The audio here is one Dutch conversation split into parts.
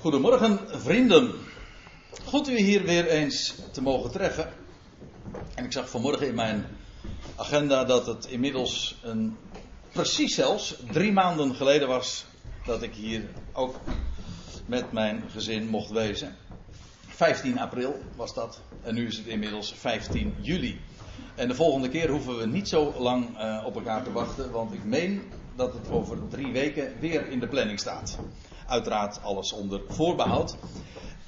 Goedemorgen, vrienden. Goed u hier weer eens te mogen treffen. En ik zag vanmorgen in mijn agenda dat het inmiddels een, precies zelfs drie maanden geleden was dat ik hier ook met mijn gezin mocht wezen. 15 april was dat. En nu is het inmiddels 15 juli. En de volgende keer hoeven we niet zo lang uh, op elkaar te wachten, want ik meen dat het over drie weken weer in de planning staat. Uiteraard alles onder voorbehoud.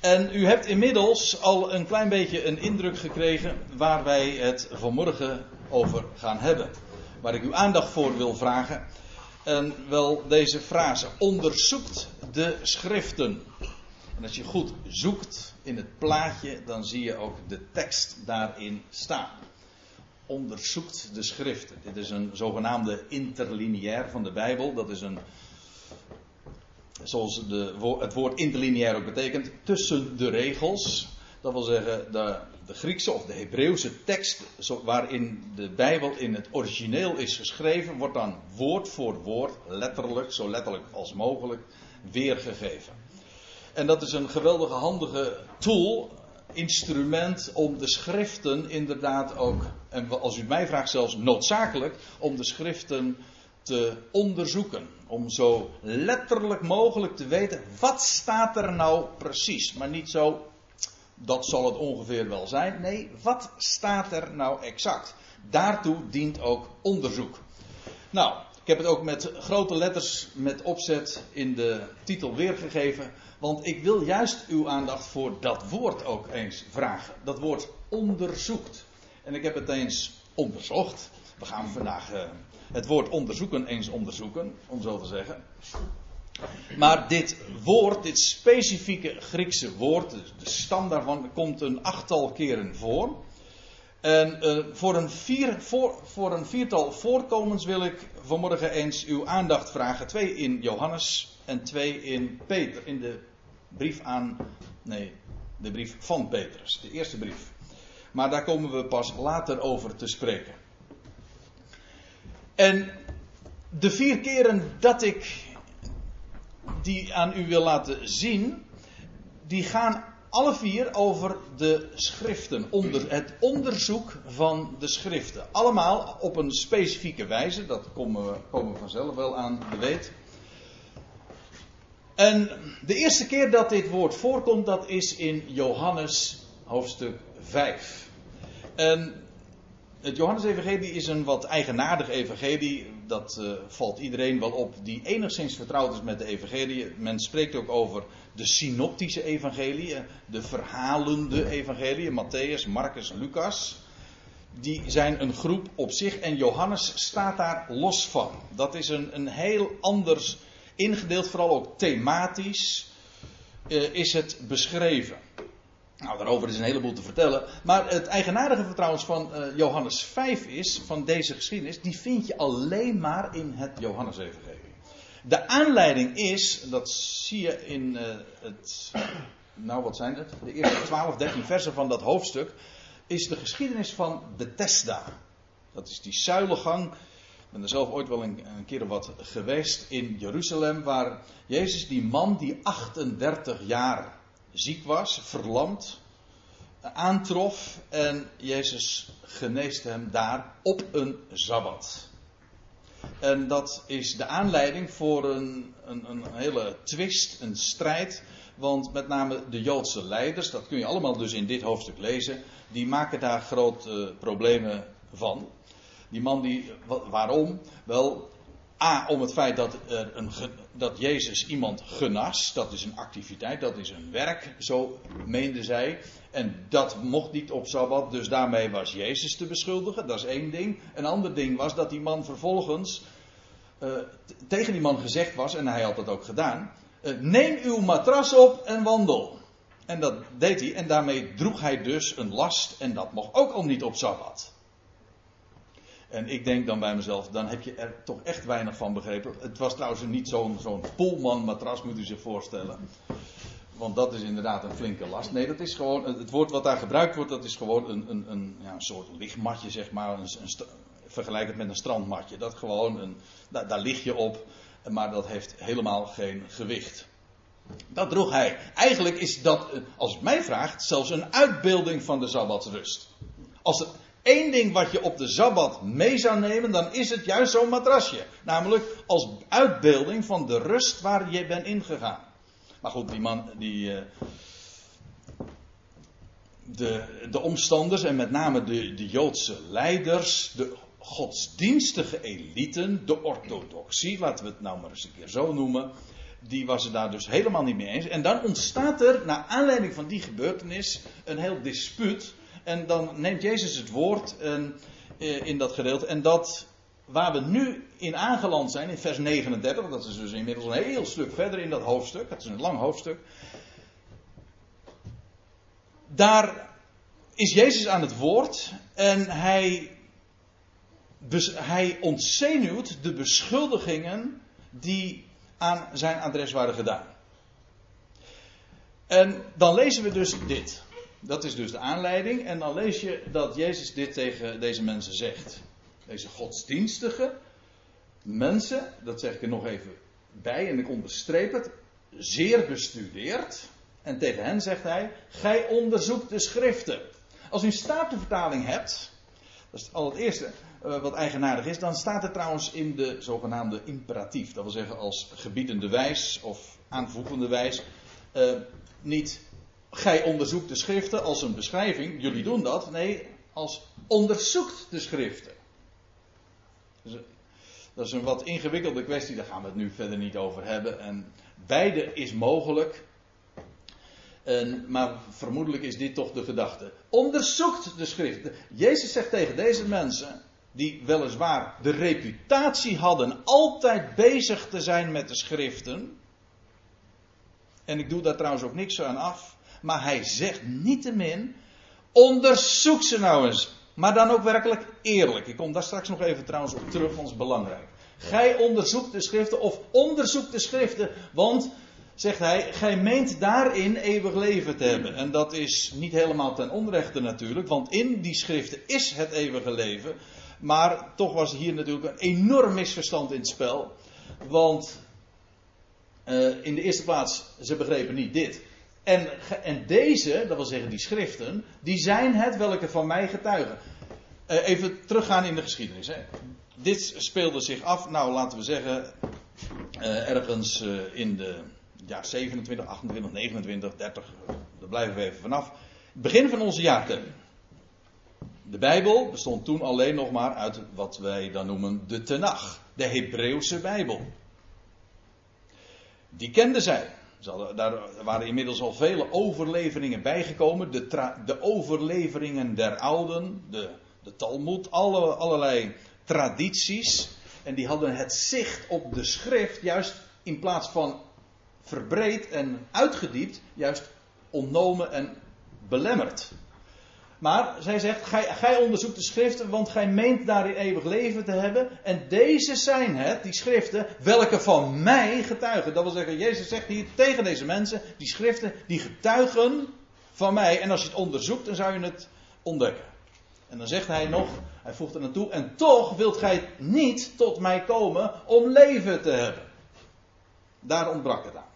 En u hebt inmiddels al een klein beetje een indruk gekregen waar wij het vanmorgen over gaan hebben. Waar ik uw aandacht voor wil vragen. En wel deze frase: onderzoekt de schriften. En als je goed zoekt in het plaatje, dan zie je ook de tekst daarin staan. Onderzoekt de schriften. Dit is een zogenaamde interlineair van de Bijbel. Dat is een zoals de, het woord interlineair ook betekent, tussen de regels. Dat wil zeggen, de, de Griekse of de Hebreeuwse tekst waarin de Bijbel in het origineel is geschreven, wordt dan woord voor woord, letterlijk, zo letterlijk als mogelijk, weergegeven. En dat is een geweldige handige tool, instrument om de schriften inderdaad ook, en als u mij vraagt zelfs noodzakelijk, om de schriften te onderzoeken. Om zo letterlijk mogelijk te weten, wat staat er nou precies? Maar niet zo, dat zal het ongeveer wel zijn. Nee, wat staat er nou exact? Daartoe dient ook onderzoek. Nou, ik heb het ook met grote letters met opzet in de titel weergegeven. Want ik wil juist uw aandacht voor dat woord ook eens vragen. Dat woord onderzoekt. En ik heb het eens onderzocht. We gaan vandaag uh, het woord onderzoeken eens onderzoeken, om zo te zeggen. Maar dit woord, dit specifieke Griekse woord, de stam daarvan, komt een achttal keren voor. En uh, voor, een vier, voor, voor een viertal voorkomens wil ik vanmorgen eens uw aandacht vragen. Twee in Johannes en twee in Peter. In de brief aan. Nee, de brief van Petrus. De eerste brief. Maar daar komen we pas later over te spreken. En de vier keren dat ik die aan u wil laten zien, die gaan alle vier over de schriften, onder, het onderzoek van de schriften. Allemaal op een specifieke wijze, dat komen we, komen vanzelf wel aan de weet. En de eerste keer dat dit woord voorkomt, dat is in Johannes hoofdstuk 5. En het Johannes-evangelie is een wat eigenaardig evangelie. Dat uh, valt iedereen wel op die enigszins vertrouwd is met de evangelie. Men spreekt ook over de synoptische evangelie, de verhalende evangelie, Matthäus, Marcus, Lucas. Die zijn een groep op zich en Johannes staat daar los van. Dat is een, een heel anders ingedeeld, vooral ook thematisch, uh, is het beschreven. Nou, daarover is een heleboel te vertellen. Maar het eigenaardige trouwens van uh, Johannes 5 is, van deze geschiedenis, die vind je alleen maar in het Johannes-evangelie. De aanleiding is, dat zie je in uh, het, nou wat zijn het, de eerste 12, 13 versen van dat hoofdstuk, is de geschiedenis van Bethesda. Dat is die zuilengang. Ik ben er zelf ooit wel een, een keer wat geweest in Jeruzalem, waar Jezus, die man die 38 jaar ziek was, verlamd, aantrof en Jezus geneest hem daar op een sabbat. En dat is de aanleiding voor een, een, een, hele twist, een strijd. Want met name de Joodse leiders, dat kun je allemaal dus in dit hoofdstuk lezen, die maken daar grote problemen van. Die man die, waarom? Wel, A, om het feit dat, er een, dat Jezus iemand genas, dat is een activiteit, dat is een werk, zo meenden zij. En dat mocht niet op Sabbat, dus daarmee was Jezus te beschuldigen, dat is één ding. Een ander ding was dat die man vervolgens uh, tegen die man gezegd was, en hij had dat ook gedaan, uh, neem uw matras op en wandel. En dat deed hij, en daarmee droeg hij dus een last, en dat mocht ook al niet op Sabbat. En ik denk dan bij mezelf, dan heb je er toch echt weinig van begrepen. Het was trouwens niet zo'n zo'n Poelman matras, moet u zich voorstellen. Want dat is inderdaad een flinke last. Nee, dat is gewoon, het woord wat daar gebruikt wordt, dat is gewoon een, een, een, ja, een soort lichtmatje, zeg maar. Een, een, vergelijk het met een strandmatje. Dat gewoon, een, daar, lig je op, maar dat heeft helemaal geen gewicht. Dat droeg hij. Eigenlijk is dat, als het mij vraagt, zelfs een uitbeelding van de Sabbatsrust. Als er één ding wat je op de Sabbat mee zou nemen, dan is het juist zo'n matrasje. Namelijk als uitbeelding van de rust waar je bent ingegaan. Maar goed, die man, die. Uh, de, de omstanders en met name de, de Joodse leiders, de godsdienstige eliten, de orthodoxie, laten we het nou maar eens een keer zo noemen, die was het daar dus helemaal niet mee eens. En dan ontstaat er, naar aanleiding van die gebeurtenis, een heel dispuut. En dan neemt Jezus het woord eh, in dat gedeelte. En dat waar we nu in aangeland zijn, in vers 39, dat is dus inmiddels een heel stuk verder in dat hoofdstuk, het is een lang hoofdstuk. Daar is Jezus aan het woord en hij, hij ontzenuwt de beschuldigingen die aan zijn adres waren gedaan. En dan lezen we dus dit. Dat is dus de aanleiding. En dan lees je dat Jezus dit tegen deze mensen zegt. Deze godsdienstige mensen, dat zeg ik er nog even bij en ik onderstreep het, zeer bestudeerd. En tegen hen zegt hij: Gij onderzoekt de schriften. Als u een statenvertaling hebt, dat is al het eerste uh, wat eigenaardig is, dan staat het trouwens in de zogenaamde imperatief. Dat wil zeggen als gebiedende wijs of aanvoegende wijs. Uh, niet gij onderzoekt de schriften als een beschrijving, jullie doen dat. Nee, als onderzoekt de schriften. Dus, dat is een wat ingewikkelde kwestie, daar gaan we het nu verder niet over hebben. En beide is mogelijk. Maar vermoedelijk is dit toch de gedachte. Onderzoekt de schriften. Jezus zegt tegen deze mensen, die weliswaar de reputatie hadden altijd bezig te zijn met de schriften. En ik doe daar trouwens ook niks aan af. Maar hij zegt niettemin, onderzoek ze nou eens. Maar dan ook werkelijk eerlijk. Ik kom daar straks nog even trouwens op terug, want het is belangrijk. Gij onderzoekt de schriften of onderzoekt de schriften, want zegt hij, gij meent daarin eeuwig leven te hebben. En dat is niet helemaal ten onrechte natuurlijk, want in die schriften is het eeuwige leven. Maar toch was hier natuurlijk een enorm misverstand in het spel. Want uh, in de eerste plaats, ze begrepen niet dit. En, en deze, dat wil zeggen die schriften, die zijn het welke van mij getuigen. Uh, even teruggaan in de geschiedenis. Hè. Dit speelde zich af, nou laten we zeggen, uh, ergens in de jaar 27, 28, 29, 30, daar blijven we even vanaf. Begin van onze jaartelling. De Bijbel bestond toen alleen nog maar uit wat wij dan noemen de Tenach, de Hebreeuwse Bijbel. Die kenden zij. Daar waren inmiddels al vele overleveringen bijgekomen. De, de overleveringen der ouden, de, de Talmud, alle, allerlei tradities. En die hadden het zicht op de schrift juist in plaats van verbreed en uitgediept, juist ontnomen en belemmerd. Maar zij zegt, gij, gij, onderzoekt de schriften, want gij meent daarin eeuwig leven te hebben. En deze zijn het, die schriften, welke van mij getuigen. Dat wil zeggen, Jezus zegt hier tegen deze mensen, die schriften, die getuigen van mij. En als je het onderzoekt, dan zou je het ontdekken. En dan zegt hij nog, hij voegt er naartoe, en toch wilt gij niet tot mij komen om leven te hebben. Daar ontbrak het aan.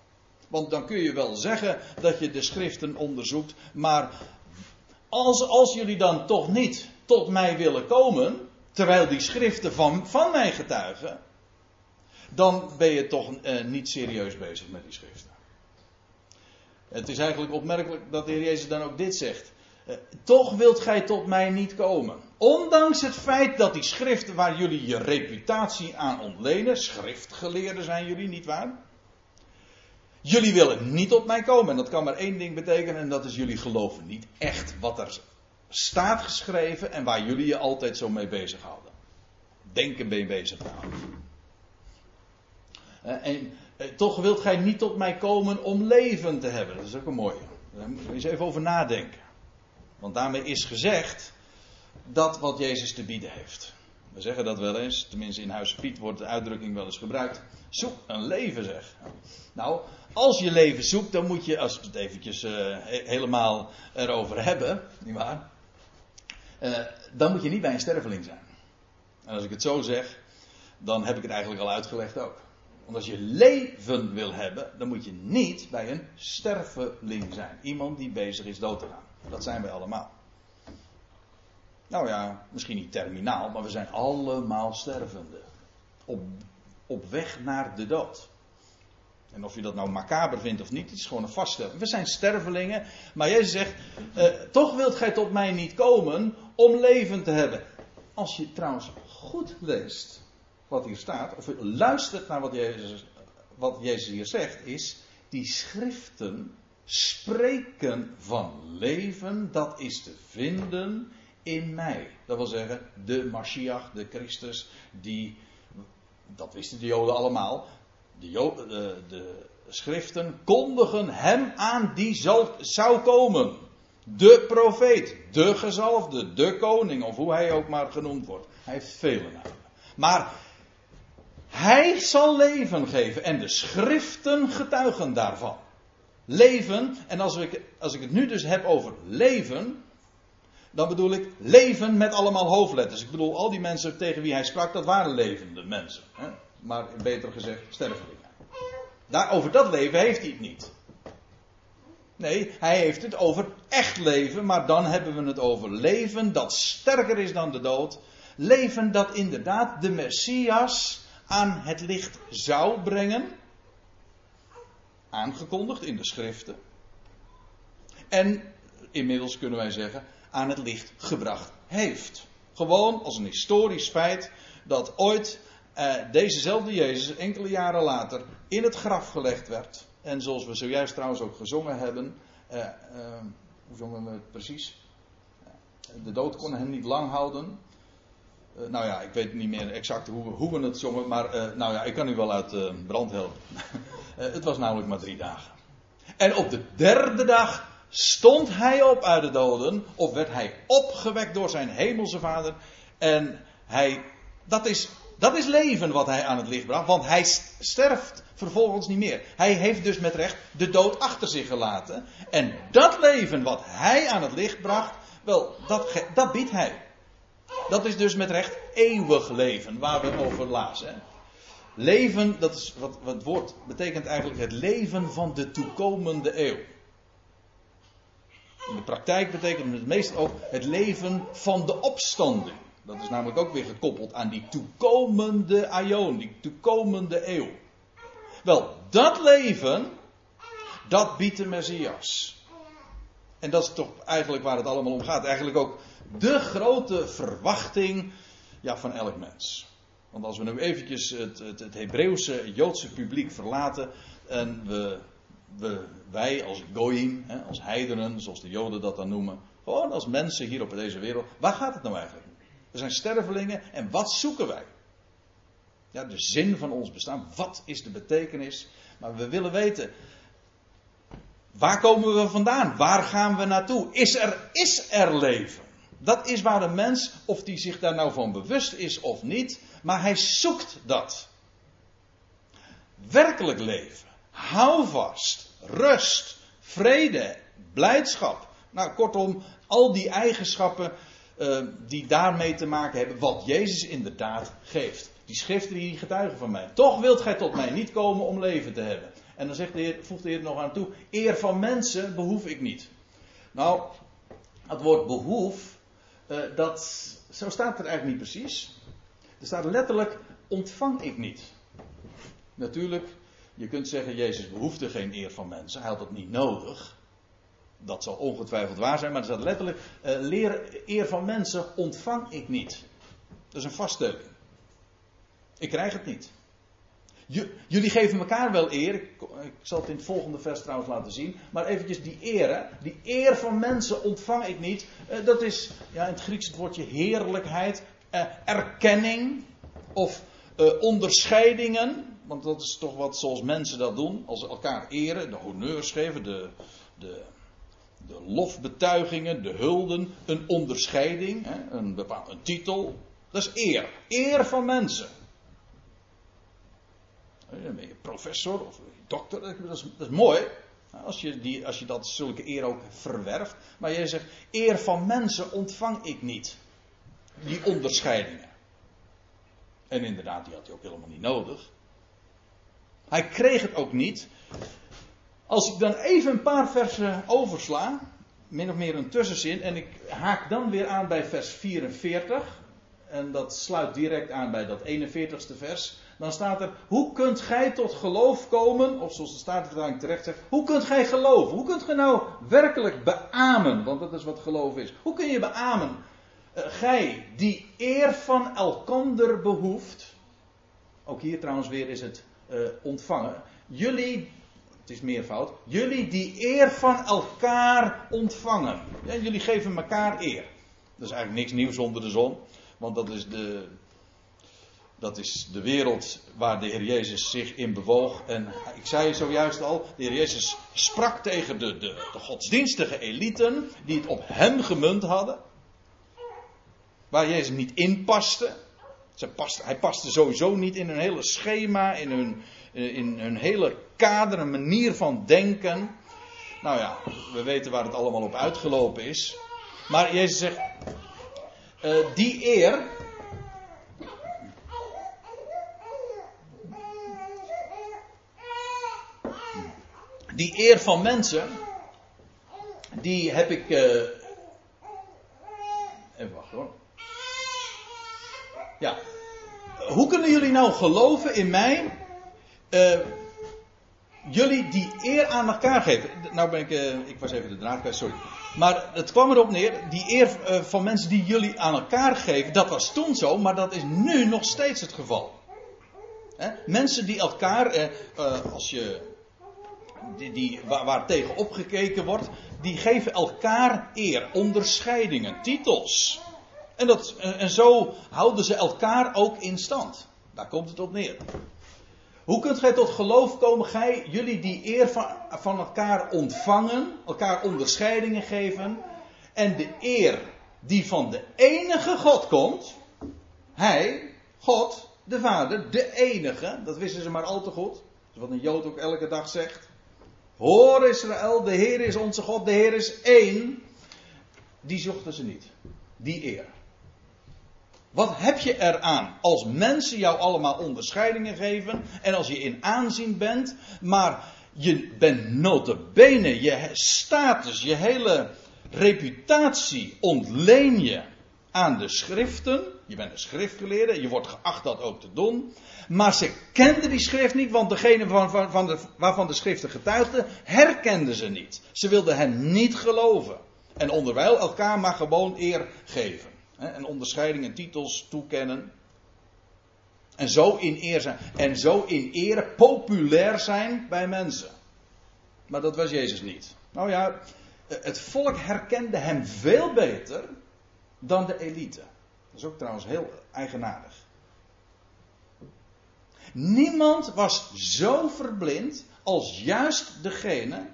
Want dan kun je wel zeggen dat je de schriften onderzoekt, maar als, als jullie dan toch niet tot mij willen komen, terwijl die schriften van, van mij getuigen, dan ben je toch eh, niet serieus bezig met die schriften. Het is eigenlijk opmerkelijk dat de Heer Jezus dan ook dit zegt. Eh, toch wilt gij tot mij niet komen. Ondanks het feit dat die schriften waar jullie je reputatie aan ontlenen, schriftgeleerden zijn jullie, niet waar? Jullie willen niet tot mij komen. En dat kan maar één ding betekenen. En dat is jullie geloven niet echt wat er staat geschreven. En waar jullie je altijd zo mee bezighouden. Denken ben je bezig houden. Eh, en eh, toch wilt gij niet tot mij komen om leven te hebben. Dat is ook een mooie. Daar moet je eens even over nadenken. Want daarmee is gezegd dat wat Jezus te bieden heeft. We zeggen dat wel eens, tenminste in Huis Piet wordt de uitdrukking wel eens gebruikt. Zoek een leven zeg. Nou, als je leven zoekt, dan moet je, als we het eventjes uh, helemaal erover hebben, nietwaar? Uh, dan moet je niet bij een sterveling zijn. En als ik het zo zeg, dan heb ik het eigenlijk al uitgelegd ook. Want als je leven wil hebben, dan moet je niet bij een sterveling zijn. Iemand die bezig is dood te gaan. Dat zijn wij allemaal. Nou ja, misschien niet terminaal, maar we zijn allemaal stervende. Op, op weg naar de dood. En of je dat nou macaber vindt of niet, het is gewoon een vaststelling. We zijn stervelingen, maar Jezus zegt, eh, toch wilt gij tot mij niet komen om leven te hebben. Als je trouwens goed leest wat hier staat, of luistert naar wat Jezus, wat Jezus hier zegt, is die schriften spreken van leven, dat is te vinden in mij. Dat wil zeggen, de Mashiach, de Christus, die, dat wisten de Joden allemaal, de, Joden, de, de schriften kondigen hem aan die zal, zou komen. De profeet, de gezalfde, de koning, of hoe hij ook maar genoemd wordt. Hij heeft vele namen. Maar hij zal leven geven en de schriften getuigen daarvan. Leven, en als ik, als ik het nu dus heb over leven, dan bedoel ik leven met allemaal hoofdletters. Ik bedoel, al die mensen tegen wie hij sprak, dat waren levende mensen. Hè? Maar beter gezegd, stervelingen. Daar, over dat leven heeft hij het niet. Nee, hij heeft het over echt leven, maar dan hebben we het over leven dat sterker is dan de dood. Leven dat inderdaad de Messias aan het licht zou brengen. Aangekondigd in de schriften. En inmiddels kunnen wij zeggen, aan het licht gebracht heeft. Gewoon als een historisch feit dat ooit eh, dezezelfde Jezus enkele jaren later in het graf gelegd werd. En zoals we zojuist trouwens ook gezongen hebben. Eh, eh, hoe zongen we het precies? De dood kon hem niet lang houden. Uh, nou ja, ik weet niet meer exact hoe, hoe we het zongen, maar uh, nou ja, ik kan u wel uit uh, brand helpen. het was namelijk maar drie dagen. En op de derde dag stond hij op uit de doden, of werd hij opgewekt door zijn hemelse vader. En hij, dat is, dat is leven wat hij aan het licht bracht, want hij sterft vervolgens niet meer. Hij heeft dus met recht de dood achter zich gelaten. En dat leven wat hij aan het licht bracht, wel, dat, dat biedt hij. Dat is dus met recht eeuwig leven, waar we over lazen. Leven, dat is wat, wat het woord betekent eigenlijk het leven van de toekomende eeuw. In de praktijk betekent het meestal ook het leven van de opstanding. Dat is namelijk ook weer gekoppeld aan die toekomende aion, die toekomende eeuw. Wel, dat leven, dat biedt de Messias. En dat is toch eigenlijk waar het allemaal om gaat. Eigenlijk ook de grote verwachting ja, van elk mens. Want als we nu eventjes het, het, het Hebreeuwse Joodse publiek verlaten en we, we, wij als goyim, hè, als heidenen, zoals de Joden dat dan noemen, gewoon als mensen hier op deze wereld, waar gaat het nou eigenlijk? We zijn stervelingen en wat zoeken wij? Ja, de zin van ons bestaan, wat is de betekenis? Maar we willen weten, waar komen we vandaan? Waar gaan we naartoe? Is er, is er leven? Dat is waar een mens, of die zich daar nou van bewust is of niet, maar hij zoekt dat. Werkelijk leven, houvast, rust, vrede, blijdschap. Nou, kortom, al die eigenschappen uh, die daarmee te maken hebben, wat Jezus inderdaad geeft. Die schriften die getuigen van mij. Toch wilt gij tot mij niet komen om leven te hebben. En dan zegt de heer, voegt de Heer nog aan toe: eer van mensen behoef ik niet. Nou, het woord behoef uh, dat, zo staat het eigenlijk niet precies. Er staat letterlijk: ontvang ik niet. Natuurlijk, je kunt zeggen: Jezus behoefde geen eer van mensen, hij had dat niet nodig. Dat zal ongetwijfeld waar zijn, maar er staat letterlijk: uh, leer eer van mensen ontvang ik niet. Dat is een vaststelling. Ik krijg het niet. Jullie geven elkaar wel eer. Ik, zal het in het volgende vers trouwens laten zien. Maar eventjes die eer. Die eer van mensen ontvang ik niet. Eh, dat is ja, in het Grieks het woordje heerlijkheid. Eh, erkenning. Of onderscheidingen. Want dat is toch wat zoals mensen dat doen. Als ze elkaar eren. De honneurs geven. De, de, de lofbetuigingen. De hulden. Een onderscheiding. Hè, een, bepaald, een titel. Dat is eer. Eer van mensen. Dan ben je professor of dokter. Dat is, dat is mooi. Als je, die, als je dat zulke eer ook verwerft. Maar jij zegt, eer van mensen ontvang ik niet. Die onderscheidingen. En inderdaad, die had hij ook helemaal niet nodig. Hij kreeg het ook niet. Als ik dan even een paar versen oversla, min of meer een tussenzin, en ik haak dan weer aan bij vers 44, en dat sluit direct aan bij dat 41ste vers, dan staat er, hoe kunt gij tot geloof komen, of zoals de Statenvertaling terecht zegt, hoe kunt gij geloven? Hoe kunt gij nou werkelijk beamen, want dat is wat geloof is. Hoe kun je beamen? Uh, gij die eer van elkander behoeft, ook hier trouwens weer is het uh, ontvangen, jullie het is meervoud. Jullie die eer van elkaar ontvangen. Ja, jullie geven elkaar eer. Dat is eigenlijk niks nieuws onder de zon. Want dat is de, dat is de wereld waar de Heer Jezus zich in bewoog. En ik zei zojuist al, de Heer Jezus sprak tegen de, de, de godsdienstige eliten die het op hem gemunt hadden. Waar Jezus niet in paste. Paste, hij paste sowieso niet in hun hele schema, in hun, in hun hele kader, een manier van denken. Nou ja, we weten waar het allemaal op uitgelopen is. Maar Jezus zegt, uh, die eer. Die eer van mensen, die heb ik. Uh, even wachten hoor. Ja. Hoe kunnen jullie nou geloven in mij? Uh, jullie die eer aan elkaar geven. Nou ben ik, uh, ik was even de draad kwijt, sorry. Maar het kwam erop neer, die eer uh, van mensen die jullie aan elkaar geven, dat was toen zo, maar dat is nu nog steeds het geval. Mensen die elkaar, als je, die, die, waar, waar tegen opgekeken wordt, die geven elkaar eer, onderscheidingen, titels. En, dat, en zo houden ze elkaar ook in stand. Daar komt het op neer. Hoe kunt gij tot geloof komen, gij, jullie die eer van, van elkaar ontvangen, elkaar onderscheidingen geven, en de eer die van de enige God komt, hij, God, de Vader, de enige, dat wisten ze maar al te goed, is wat een Jood ook elke dag zegt. Hoor Israël, de Heer is onze God, de Heer is één. Die zochten ze niet, die eer. Wat heb je eraan als mensen jou allemaal onderscheidingen geven en als je in aanzien bent, maar je bent notabene, je status, je hele reputatie ontleen je aan de schriften. Je bent een schriftgeleerde, je wordt geacht dat ook te doen. Maar ze kenden die schrift niet, want degene van, van, van de, waarvan de schriften getuigden, herkenden ze niet. Ze wilden hen niet geloven. En onderwijl elkaar maar gewoon eer geven. En onderscheidingen, titels toekennen. En zo in eer zijn. En zo in ere populair zijn bij mensen. Maar dat was Jezus niet. Nou ja, het volk herkende hem veel beter dan de elite. Dat is ook trouwens heel eigenaardig. Niemand was zo verblind als juist degene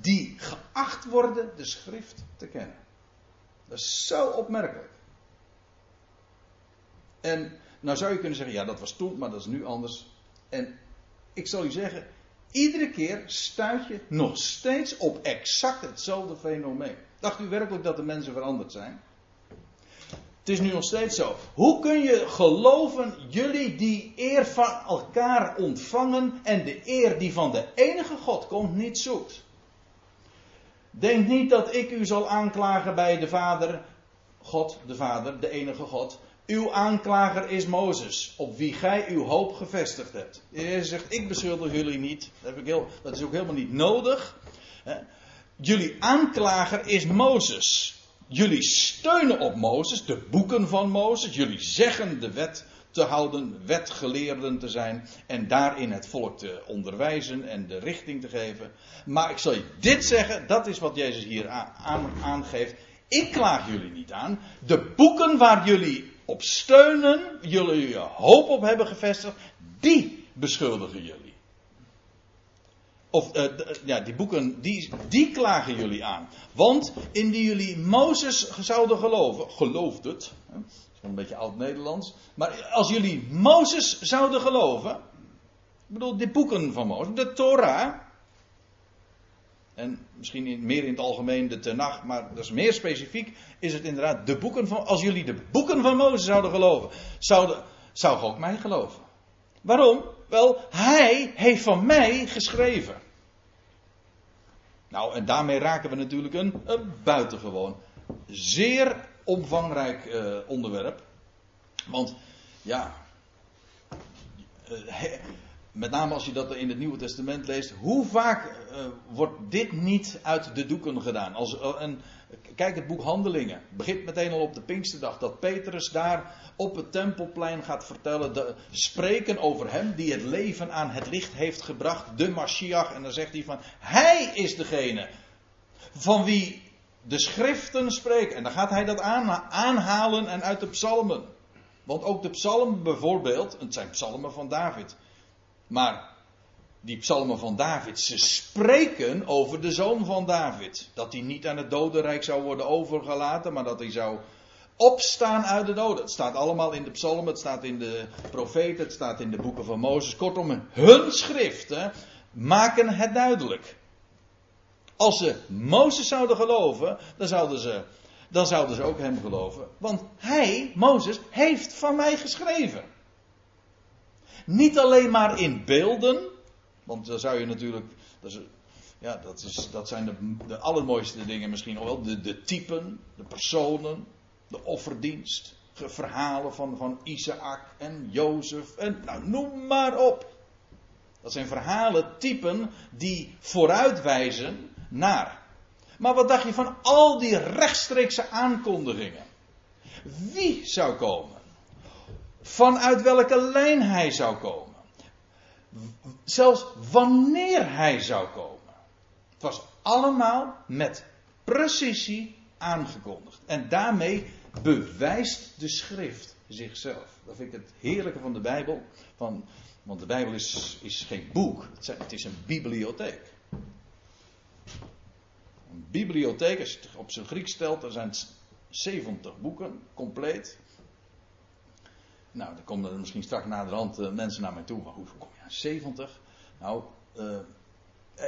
die geacht worden de schrift te kennen. Dat is zo opmerkelijk. En nou zou je kunnen zeggen, ja dat was toen, maar dat is nu anders. En ik zal u zeggen, iedere keer stuit je nog steeds op exact hetzelfde fenomeen. Dacht u werkelijk dat de mensen veranderd zijn? Het is nu nog steeds zo. Hoe kun je geloven, jullie die eer van elkaar ontvangen en de eer die van de enige God komt, niet zoekt? Denk niet dat ik u zal aanklagen bij de Vader, God, de Vader, de enige God. Uw aanklager is Mozes, op wie gij uw hoop gevestigd hebt. Jezus zegt, ik beschuldig jullie niet. Heb ik heel, dat is ook helemaal niet nodig. Jullie aanklager is Mozes. Jullie steunen op Mozes, de boeken van Mozes. Jullie zeggen de wet te houden, wetgeleerden te zijn en daarin het volk te onderwijzen en de richting te geven. Maar ik zal je dit zeggen, dat is wat Jezus hier aan, aangeeft. Ik klaag jullie niet aan. De boeken waar jullie op steunen, jullie je hoop op hebben gevestigd, die beschuldigen jullie. Of uh, ja, die boeken, die, die klagen jullie aan. Want indien jullie Mozes zouden geloven, gelooft het, een beetje oud-Nederlands. Maar als jullie Mozes zouden geloven. Ik bedoel, de boeken van Mozes, de Torah. En misschien meer in het algemeen de Tenach, maar dat is meer specifiek. Is het inderdaad de boeken van. Als jullie de boeken van Mozes zouden geloven, zouden, zou ook mij geloven. Waarom? Wel, hij heeft van mij geschreven. Nou, en daarmee raken we natuurlijk een, een buitengewoon zeer omvangrijk uh, onderwerp. Want ja, uh, met name als je dat in het Nieuwe Testament leest, hoe vaak uh, wordt dit niet uit de doeken gedaan? Als, een, kijk het boek Handelingen. Begint meteen al op de Pinksterdag dat Petrus daar op het tempelplein gaat vertellen, de, spreken over hem die het leven aan het licht heeft gebracht, de Mashiach. En dan zegt hij van, hij is degene van wie de schriften spreken. En dan gaat hij dat aanhalen en uit de psalmen. Want ook de psalmen bijvoorbeeld, het zijn psalmen van David. Maar die psalmen van David, ze spreken over de zoon van David. Dat hij niet aan het dodenrijk zou worden overgelaten, maar dat hij zou opstaan uit de doden. Het staat allemaal in de psalmen, het staat in de profeten, het staat in de boeken van Mozes. Kortom, hun schriften maken het duidelijk. Als ze Mozes zouden geloven, dan zouden ze, dan zouden ze ook hem geloven. Want hij, Mozes, heeft van mij geschreven. Niet alleen maar in beelden, want dan zou je natuurlijk. Dat, is, ja, dat, is, dat zijn de, de allermooiste dingen misschien wel. De, de typen, de personen, de offerdienst. Verhalen van, van Isaac en Jozef en nou, noem maar op. Dat zijn verhalen, typen die vooruitwijzen naar. Maar wat dacht je van al die rechtstreekse aankondigingen? Wie zou komen? Vanuit welke lijn hij zou komen? Zelfs wanneer hij zou komen. Het was allemaal met precisie aangekondigd. En daarmee bewijst de schrift zichzelf. Dat vind ik het heerlijke van de Bijbel. Van, want de Bijbel is, is geen boek, het is een bibliotheek. Bibliotheek, als je het op zijn Grieks stelt, er zijn 70 boeken, compleet. Nou, dan komen er misschien straks naderhand uh, mensen naar mij toe. Maar hoe kom je aan 70? Nou, uh,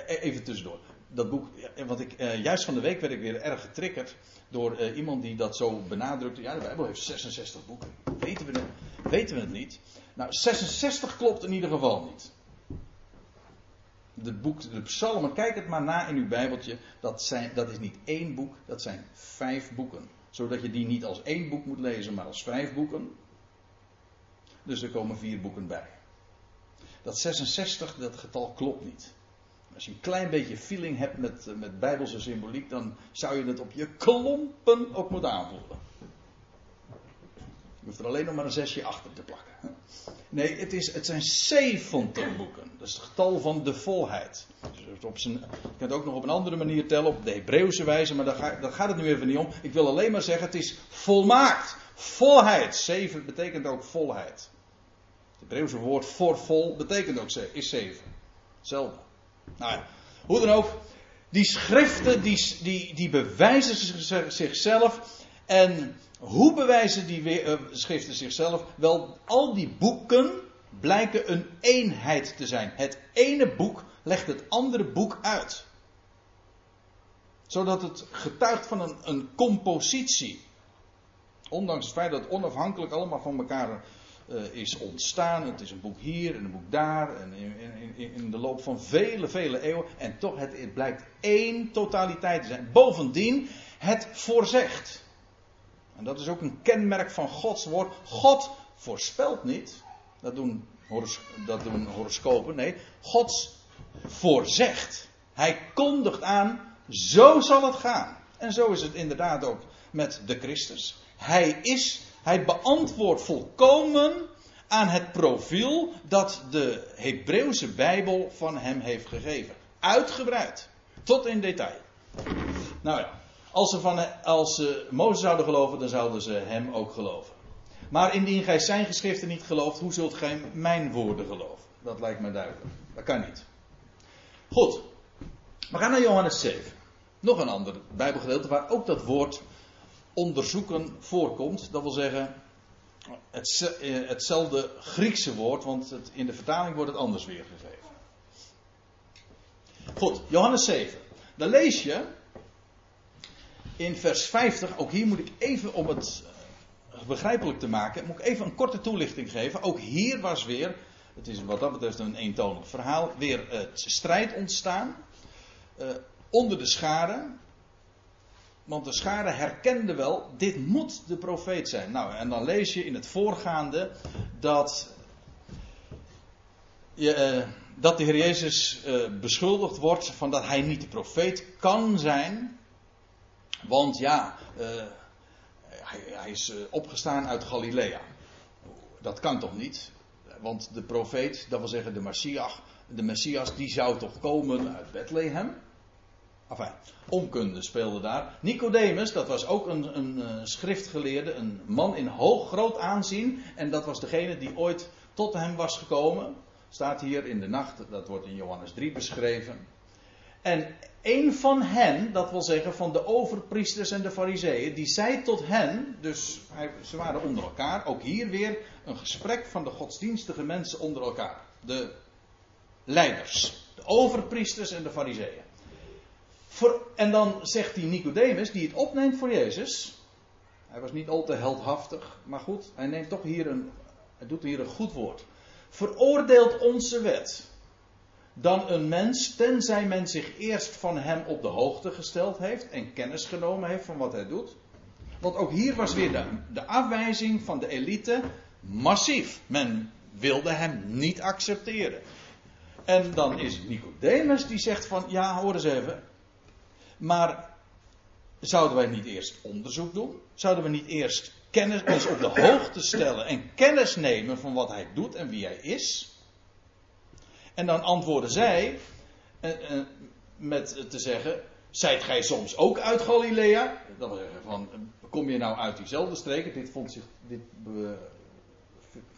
even tussendoor. Dat boek, want ik, juist van de week werd ik weer erg getriggerd door iemand die dat zo benadrukte. Ja, de Bijbel heeft 66 boeken. Weten we, weten we het niet? Nou, 66 klopt in ieder geval niet de, boek, de psalmen, kijk het maar na in uw bijbeltje. Dat, zijn, dat is niet één boek, dat zijn vijf boeken. Zodat je die niet als één boek moet lezen, maar als vijf boeken. Dus er komen vier boeken bij. Dat 66, dat getal klopt niet. Als je een klein beetje feeling hebt met, met bijbelse symboliek, dan zou je het op je klompen ook moeten aanvoelen. Hoeft er alleen nog maar een zesje achter te plakken. Nee, het, is, het zijn 70 boeken. Dat is het getal van de volheid. Dus op zijn, je kunt het ook nog op een andere manier tellen, op de Hebreeuwse wijze, maar daar, gaat het nu even niet om. Ik wil alleen maar zeggen, het is volmaakt. Volheid. 7 betekent ook volheid. Het Hebreeuwse woord voor vol betekent ook is 7. Hetzelfde. Nou ja, hoe dan ook. Die schriften die, die, die bewijzen zichzelf. En hoe bewijzen die uh, schriften zichzelf? Wel, al die boeken blijken een eenheid te zijn. Het ene boek legt het andere boek uit. Zodat het getuigt van een, een compositie. Ondanks het feit dat het onafhankelijk allemaal van elkaar uh, is ontstaan. Het is een boek hier en een boek daar. En in, in, in de loop van vele, vele eeuwen. En toch, het blijkt één totaliteit te zijn. Bovendien, het voorzegt. En dat is ook een kenmerk van Gods woord. God voorspelt niet. Dat doen, horoscopen. Nee, God voorzegt. Hij kondigt aan, zo zal het gaan. En zo is het inderdaad ook met de Christus. Hij is, hij beantwoordt volkomen aan het profiel dat de Hebreeuwse Bijbel van hem heeft gegeven. Uitgebreid. Tot in detail. Nou ja. Als ze, van, als ze Mozes zouden geloven, dan zouden ze hem ook geloven. Maar indien gij zijn geschriften niet gelooft, hoe zult gij mijn woorden geloven? Dat lijkt me duidelijk. Dat kan niet. Goed. We gaan naar Johannes 7. Nog een ander Bijbelgedeelte waar ook dat woord onderzoeken voorkomt. Dat wil zeggen, eh, hetzelfde Griekse woord, want het, in de vertaling wordt het anders weergegeven. Goed, Johannes 7. Dan lees je in vers 50, ook hier moet ik even om het eh, begrijpelijk te maken, moet ik even een korte toelichting geven. Ook hier was weer Het is wat dat betreft een eentonig verhaal. Weer het strijd ontstaan. Uh, onder de schade. Want de schade herkende wel, dit moet de profeet zijn. Nou, en dan lees je in het voorgaande dat, dat de Heer Jezus beschuldigd wordt van dat hij niet de profeet kan zijn. Want ja, hij, hij, is opgestaan uit Galilea. Dat kan toch niet? Want de profeet, dat wil zeggen de Messias, de Messias die zou toch komen uit Bethlehem? Enfin, onkunde speelde daar. Nicodemus, dat was ook een, een, een, schriftgeleerde, een man in hoog groot aanzien. En dat was degene die ooit tot hem was gekomen. Staat hier in de nacht, dat wordt in Johannes 3 beschreven. En een van hen, dat wil zeggen van de overpriesters en de fariseeën, die zei tot hen, dus ze waren onder elkaar, ook hier weer een gesprek van de godsdienstige mensen onder elkaar. De leiders, de overpriesters en de fariseeën. en dan zegt die Nicodemus, die het opneemt voor Jezus, hij was niet al te heldhaftig, maar goed, hij neemt toch hier een, hij doet hier een goed woord. Veroordeelt onze wet dan een mens, tenzij men zich eerst van hem op de hoogte gesteld heeft en kennis genomen heeft van wat hij doet. Want ook hier was weer de, de afwijzing van de elite massief. Men wilde hem niet accepteren. En dan is Nicodemus die zegt van, ja hoor eens even, maar zouden wij niet eerst onderzoek doen? Zouden we niet eerst kennis, op de hoogte stellen en kennis nemen van wat hij doet en wie hij is? En dan antwoorden zij eh, eh, met te zeggen: Zijt gij soms ook uit Galilea? Dan zeggen van: Kom je nou uit diezelfde streken? Dit, vond zich, dit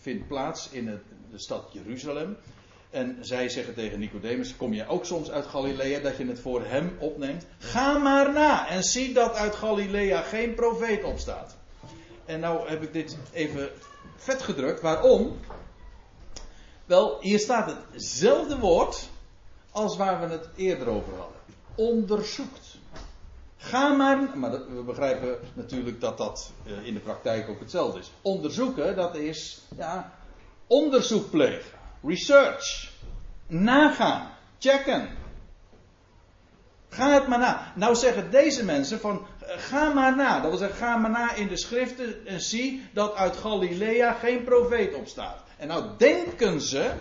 vindt plaats in het, de stad Jeruzalem. En zij zeggen tegen Nicodemus: Kom je ook soms uit Galilea dat je het voor hem opneemt? Ga maar na en zie dat uit Galilea geen profeet opstaat. En nou heb ik dit even vet gedrukt. Waarom? Wel, hier staat hetzelfde woord als waar we het eerder over hadden. Onderzoekt. Ga maar, maar we begrijpen natuurlijk dat dat eh, in de praktijk ook hetzelfde is. Onderzoeken, dat is ja, onderzoek plegen. Research. Nagaan. Checken. Ga het maar na. Nou zeggen deze mensen van eh, ga maar na. Dat wil zeggen ga maar na in de schriften en zie dat uit Galilea geen profeet opstaat. En nou denken ze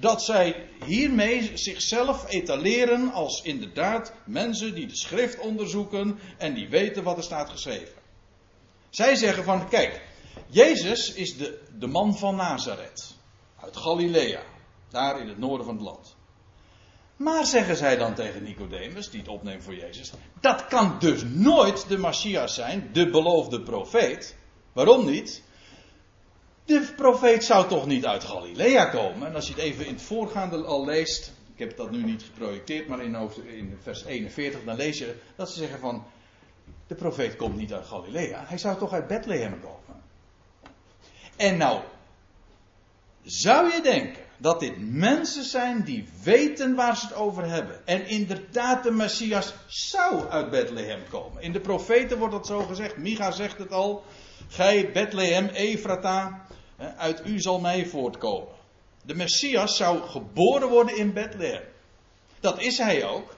dat zij hiermee zichzelf etaleren als inderdaad mensen die de schrift onderzoeken en die weten wat er staat geschreven. Zij zeggen van, kijk, Jezus is de, de man van Nazareth, uit Galilea, daar in het noorden van het land. Maar zeggen zij dan tegen Nicodemus, die het opneemt voor Jezus, dat kan dus nooit de Messias zijn, de beloofde profeet. Waarom niet? De profeet zou toch niet uit Galilea komen? En als je het even in het voorgaande al leest, ik heb dat nu niet geprojecteerd, maar in, in vers 41, dan lees je dat ze zeggen van, de profeet komt niet uit Galilea, hij zou toch uit Bethlehem komen? En nou, zou je denken dat dit mensen zijn die weten waar ze het over hebben. En inderdaad, de Messias zou uit Bethlehem komen. In de profeten wordt dat zo gezegd. Micha zegt het al. Gij Bethlehem, Efrata, uit u zal mij voortkomen. De Messias zou geboren worden in Bethlehem. Dat is hij ook.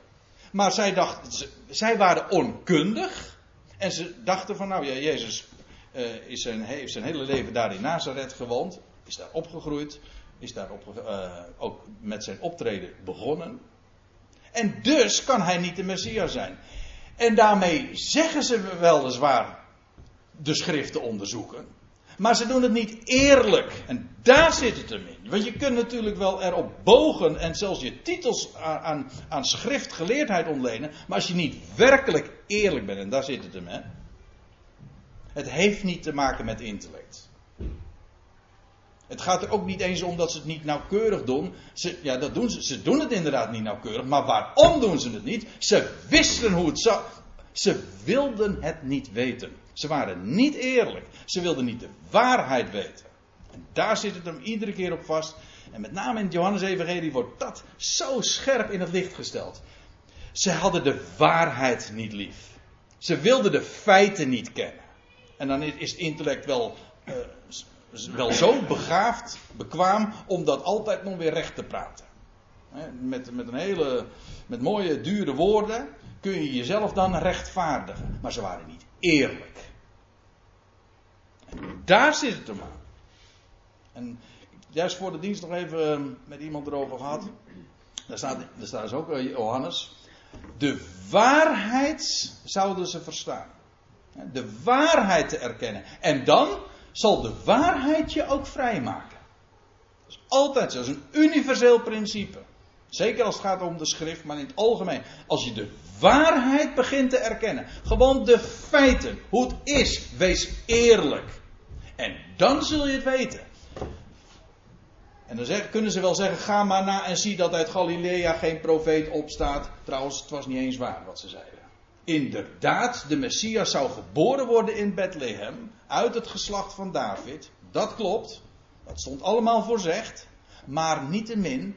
Maar zij, dachten, zij waren onkundig. En ze dachten van, nou ja, Jezus uh, is heeft zijn hele leven daar in Nazareth gewoond. Is daar opgegroeid. Is daar uh, ook met zijn optreden begonnen. En dus kan hij niet de Messias zijn. En daarmee zeggen ze weliswaar de schriften onderzoeken. Maar ze doen het niet eerlijk. En daar zit het hem in. Want je kunt natuurlijk wel erop bogen en zelfs je titels aan, aan, aan schriftgeleerdheid ontlenen. Maar als je niet werkelijk eerlijk bent, en daar zit het hem, hè. Het heeft niet te maken met intellect. Het gaat er ook niet eens om dat ze het niet nauwkeurig doen. Ze, ja, dat doen ze. Ze doen het inderdaad niet nauwkeurig. Maar waarom doen ze het niet? Ze wisten hoe het zou. Ze wilden het niet weten. Ze waren niet eerlijk. Ze wilden niet de waarheid weten. En daar zit het hem iedere keer op vast. En met name in het Johannes-evangelie wordt dat zo scherp in het licht gesteld. Ze hadden de waarheid niet lief. Ze wilden de feiten niet kennen. En dan is het intellect wel uh, wel zo begaafd, bekwaam, om dat altijd nog weer recht te praten. Met, met een hele, met mooie, dure woorden kun je jezelf dan rechtvaardigen. Maar ze waren niet eerlijk. Daar zit het hem aan. En juist voor de dienst nog even ehm, met iemand erover gehad. Daar staat, daar staat dus ook eh, Johannes. De waarheid zouden ze verstaan. De waarheid te erkennen. En dan zal de waarheid je ook vrijmaken. Dat is altijd zo. Dat is een universeel principe. Zeker als het gaat om de schrift, maar in het algemeen. Als je de waarheid begint te erkennen. Gewoon de feiten. Hoe het is. Wees eerlijk. En dan zul je het weten. En dan kunnen ze wel zeggen: ga maar na en zie dat uit Galilea geen profeet opstaat. Trouwens, het was niet eens waar wat ze zeiden. Inderdaad, de Messias zou geboren worden in Bethlehem. Uit het geslacht van David. Dat klopt. Dat stond allemaal voorzegd. Maar niettemin,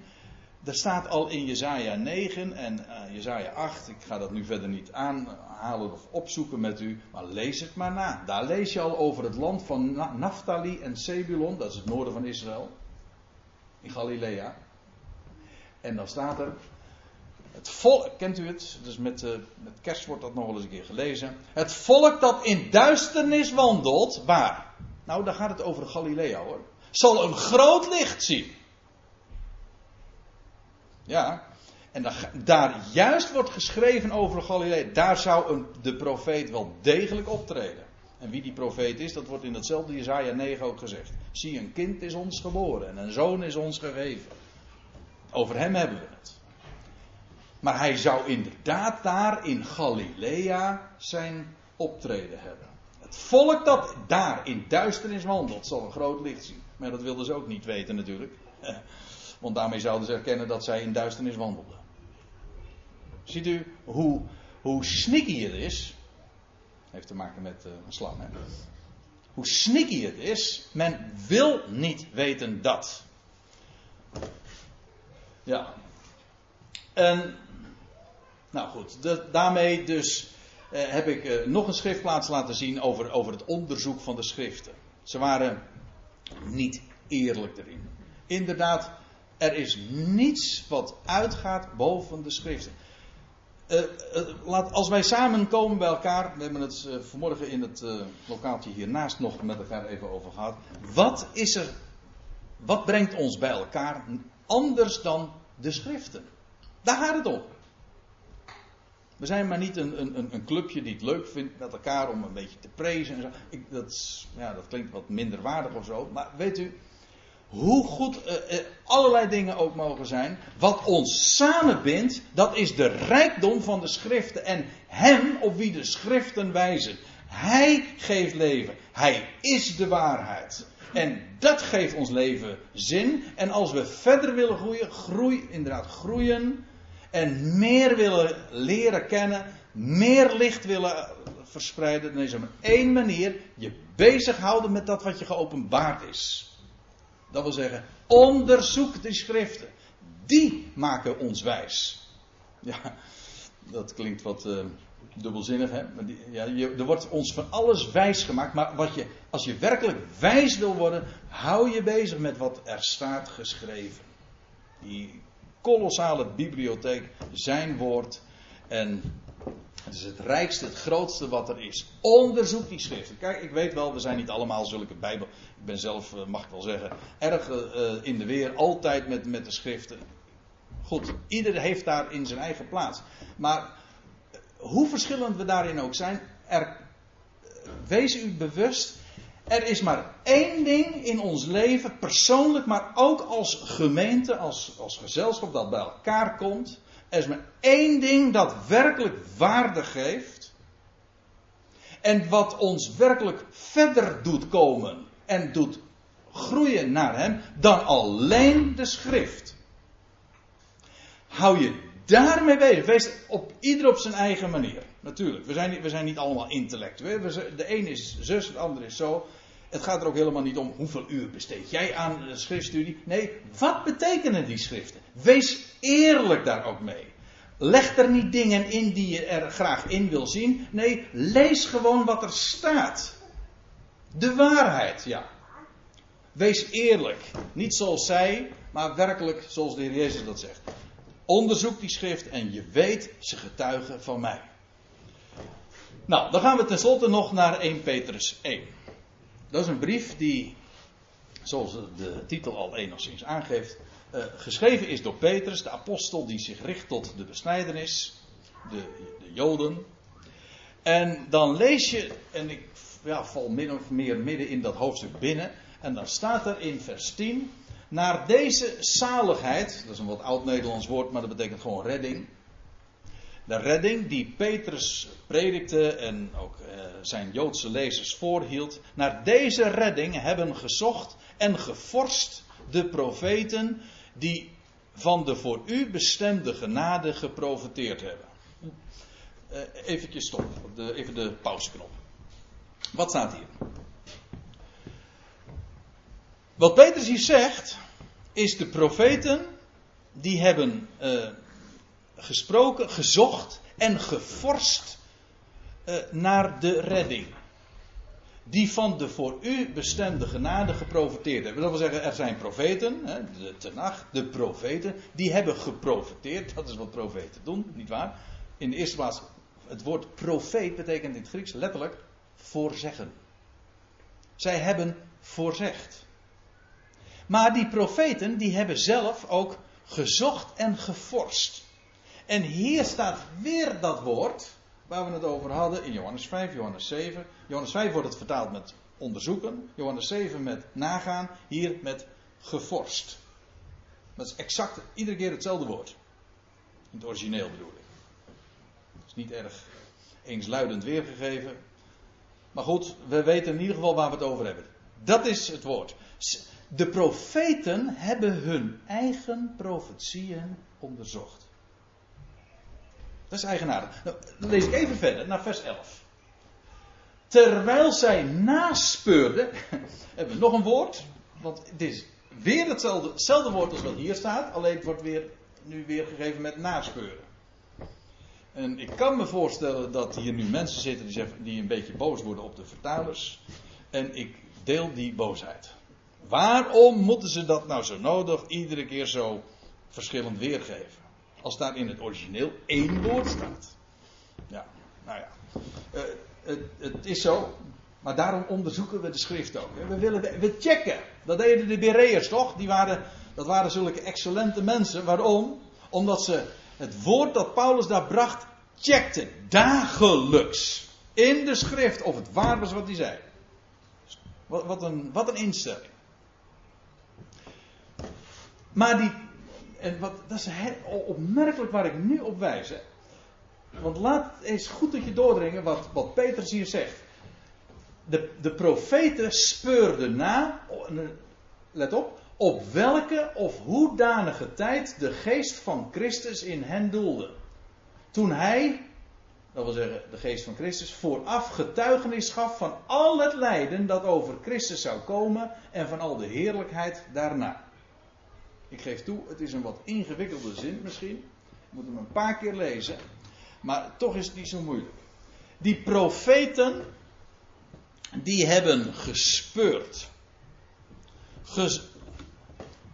er staat al in Jezaja 9 en uh, Jezaja 8. Ik ga dat nu verder niet aanhalen of opzoeken met u. Maar lees het maar na. Daar lees je al over het land van Naphtali en Zebulon. Dat is het noorden van Israël in Galilea. En dan staat er. Het volk, kent u het? Dus met, uh, met kerst wordt dat nog wel eens een keer gelezen. Het volk dat in duisternis wandelt, waar? Nou, daar gaat het over Galilea hoor. Zal een groot licht zien. Ja, en daar, juist wordt geschreven over Galilea. Daar zou een, de profeet wel degelijk optreden. En wie die profeet is, dat wordt in datzelfde Jezaja 9 ook gezegd. Zie, een kind is ons geboren en een zoon is ons gegeven. Over hem hebben we het. Maar hij zou inderdaad daar in Galilea zijn optreden hebben. Het volk dat daar in duisternis wandelt, zal een groot licht zien. Maar dat wilden ze ook niet weten natuurlijk. Want daarmee zouden ze erkennen dat zij in duisternis wandelden. Ziet u hoe, hoe sneaky het is heeft te maken met uh, een slang. Hè? Hoe sneaky het is, men wil niet weten dat. Ja. En, nou goed, daarmee dus eh, heb ik eh, nog een schriftplaats laten zien over, over het onderzoek van de schriften. Ze waren niet eerlijk erin. Inderdaad, er is niets wat uitgaat boven de schriften. Uh, laat, als wij samen komen bij elkaar, we hebben het uh, vanmorgen in het lokaaltje hiernaast nog met elkaar even over gehad. Wat is er, wat brengt ons bij elkaar anders dan de schriften? Daar gaat het om. We zijn maar niet een, een, een clubje die het leuk vindt met elkaar om een beetje te prezen en zo. Ik, dat, ja, dat klinkt wat minder waardig of zo, maar weet u, hoe goed uh, uh, allerlei dingen ook mogen zijn. Wat ons samenbindt, dat is de rijkdom van de schriften. En hem op wie de schriften wijzen. Hij geeft leven. Hij is de waarheid. En dat geeft ons leven zin. En als we verder willen groeien, groei, inderdaad groeien. En meer willen leren kennen. Meer licht willen verspreiden. Dan is er maar één manier. Je bezighouden met dat wat je geopenbaard is. Dat wil zeggen, onderzoek de schriften. Die maken ons wijs. Ja, dat klinkt wat uh, dubbelzinnig, hè? Maar ja, je, er wordt ons van alles wijs gemaakt. Maar wat je, als je werkelijk wijs wil worden, hou je bezig met wat er staat geschreven. Die kolossale bibliotheek, zijn woord. En het is het rijkste, het grootste wat er is. Onderzoek die schriften. Kijk, ik weet wel, we zijn niet allemaal zulke Bijbel. Ik ben zelf, eh, mag ik wel zeggen, erg uh, in de weer. Altijd met, met de schriften. Goed, ieder heeft daar in zijn eigen plaats. Maar hoe verschillend we daarin ook zijn, er, wees u bewust. Er is maar één ding in ons leven, persoonlijk, maar ook als gemeente, als, als gezelschap dat bij elkaar komt. Er is maar één ding dat werkelijk waarde geeft. En wat ons werkelijk verder doet komen en doet groeien naar Hem dan alleen de schrift. Hou je daarmee bezig. Wees op ieder op zijn eigen manier. Natuurlijk, we zijn, we zijn niet allemaal intellectueel. De een is zus, de ander is zo. Het gaat er ook helemaal niet om hoeveel uur besteed jij aan schriftstudie. Nee, wat betekenen die schriften? Wees eerlijk daar ook mee. Leg er niet dingen in die je er graag in wil zien. Nee, lees gewoon wat er staat. De waarheid, ja. Wees eerlijk. Niet zoals zij, maar werkelijk zoals de Heer Jezus dat zegt. Onderzoek die schrift en je weet, ze getuigen van mij. Nou, dan gaan we tenslotte nog naar 1 Petrus 1. Dat is een brief die, zoals de titel al enigszins aangeeft, uh, geschreven is door Petrus, de apostel die zich richt tot de besnijdenis, de, de Joden. En dan lees je, en ik ja, val min of meer midden in dat hoofdstuk binnen, en dan staat er in vers 10, naar deze zaligheid, dat is een wat oud-Nederlands woord, maar dat betekent gewoon redding. De redding die Petrus predikte en ook eh, zijn Joodse lezers voorhield. Naar deze redding hebben gezocht en geforst de profeten die van de voor u bestemde genade geprofiteerd hebben. Uh, eventjes stop, even de pauzeknop. Wat staat hier? Wat Petrus hier zegt, is de profeten die hebben uh, gesproken, gezocht en geforst uh, naar de redding. Die van de voor u bestemde genade geprofiteerd hebben. Dat wil zeggen, er zijn profeten, hè, de Tenach, de profeten, die hebben geprofiteerd. Dat is wat profeten doen, nietwaar? In de eerste plaats, het woord profeet betekent in het Grieks letterlijk voorzeggen. Zij hebben voorzegd. Maar die profeten, die hebben zelf ook gezocht en geforst. En hier staat weer dat woord waar we het over hadden in Johannes 5, Johannes 7. Johannes 5 wordt het vertaald met onderzoeken. Johannes 7 met nagaan. Hier met geforst. Dat is exact iedere keer hetzelfde woord. In het origineel bedoel ik. Het is niet erg eensluidend weergegeven. Maar goed, we weten in ieder geval waar we het over hebben. Dat is het woord. De profeten hebben hun eigen profetieën onderzocht. Dat is eigenaardig. Nou, dan lees ik even verder naar vers 11. Terwijl zij naspeurden, hebben we nog een woord, want het is weer hetzelfde, woord als wat hier staat, alleen het wordt weer, nu weer gegeven met naspeuren. En ik kan me voorstellen dat hier nu mensen zitten die, zeggen, die een beetje boos worden op de vertalers. En ik deel die boosheid. Waarom moeten ze dat nou zo nodig iedere keer zo verschillend weergeven? Als daar in het origineel één woord staat. Ja, nou ja. Uh, het, het, is zo. Maar daarom onderzoeken we de schrift ook. We, willen we checken. Dat deden de Bereërs toch? Die waren, dat waren zulke excellente mensen. Waarom? Omdat ze het woord dat Paulus daar bracht, checkten. Dagelijks. In de schrift. Of het waar was wat hij zei. Wat, wat, een, wat een instelling. Maar die en wat, dat is opmerkelijk waar ik nu op wijs. Want laat eens goed dat je doordringen wat, wat Petrus hier zegt. De, de profeten speurden na, let op, op welke of hoedanige tijd de geest van Christus in hen doelde. Toen hij, dat wil zeggen de geest van Christus, vooraf getuigenis gaf van al het lijden dat over Christus zou komen en van al de heerlijkheid daarna. Ik geef toe, het is een wat ingewikkelde zin misschien. Ik moet hem een paar keer lezen. Maar toch is het niet zo moeilijk. Die profeten, die hebben gespeurd. Ges,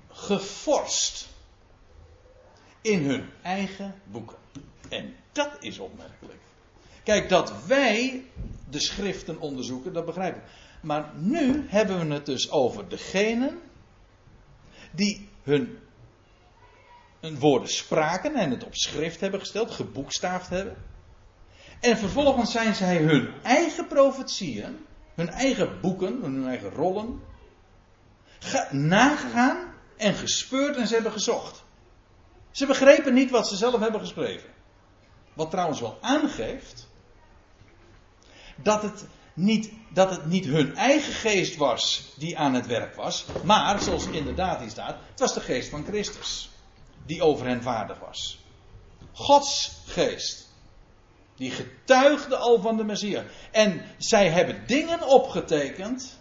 geforst. In hun eigen boeken. En dat is opmerkelijk. Kijk, dat wij de schriften onderzoeken, dat begrijp ik. Maar nu hebben we het dus over degenen die hun, woorden spraken en het op schrift hebben gesteld, geboekstaafd hebben. En vervolgens zijn zij hun eigen profetieën, hun eigen boeken, hun eigen rollen, nagegaan en gespeurd en ze hebben gezocht. Ze begrepen niet wat ze zelf hebben geschreven. Wat trouwens wel aangeeft dat het niet, dat het niet hun eigen geest was die aan het werk was, maar zoals inderdaad hier staat, het was de geest van Christus die over hen vaardig was. Gods geest. Die getuigde al van de Messias. En zij hebben dingen opgetekend,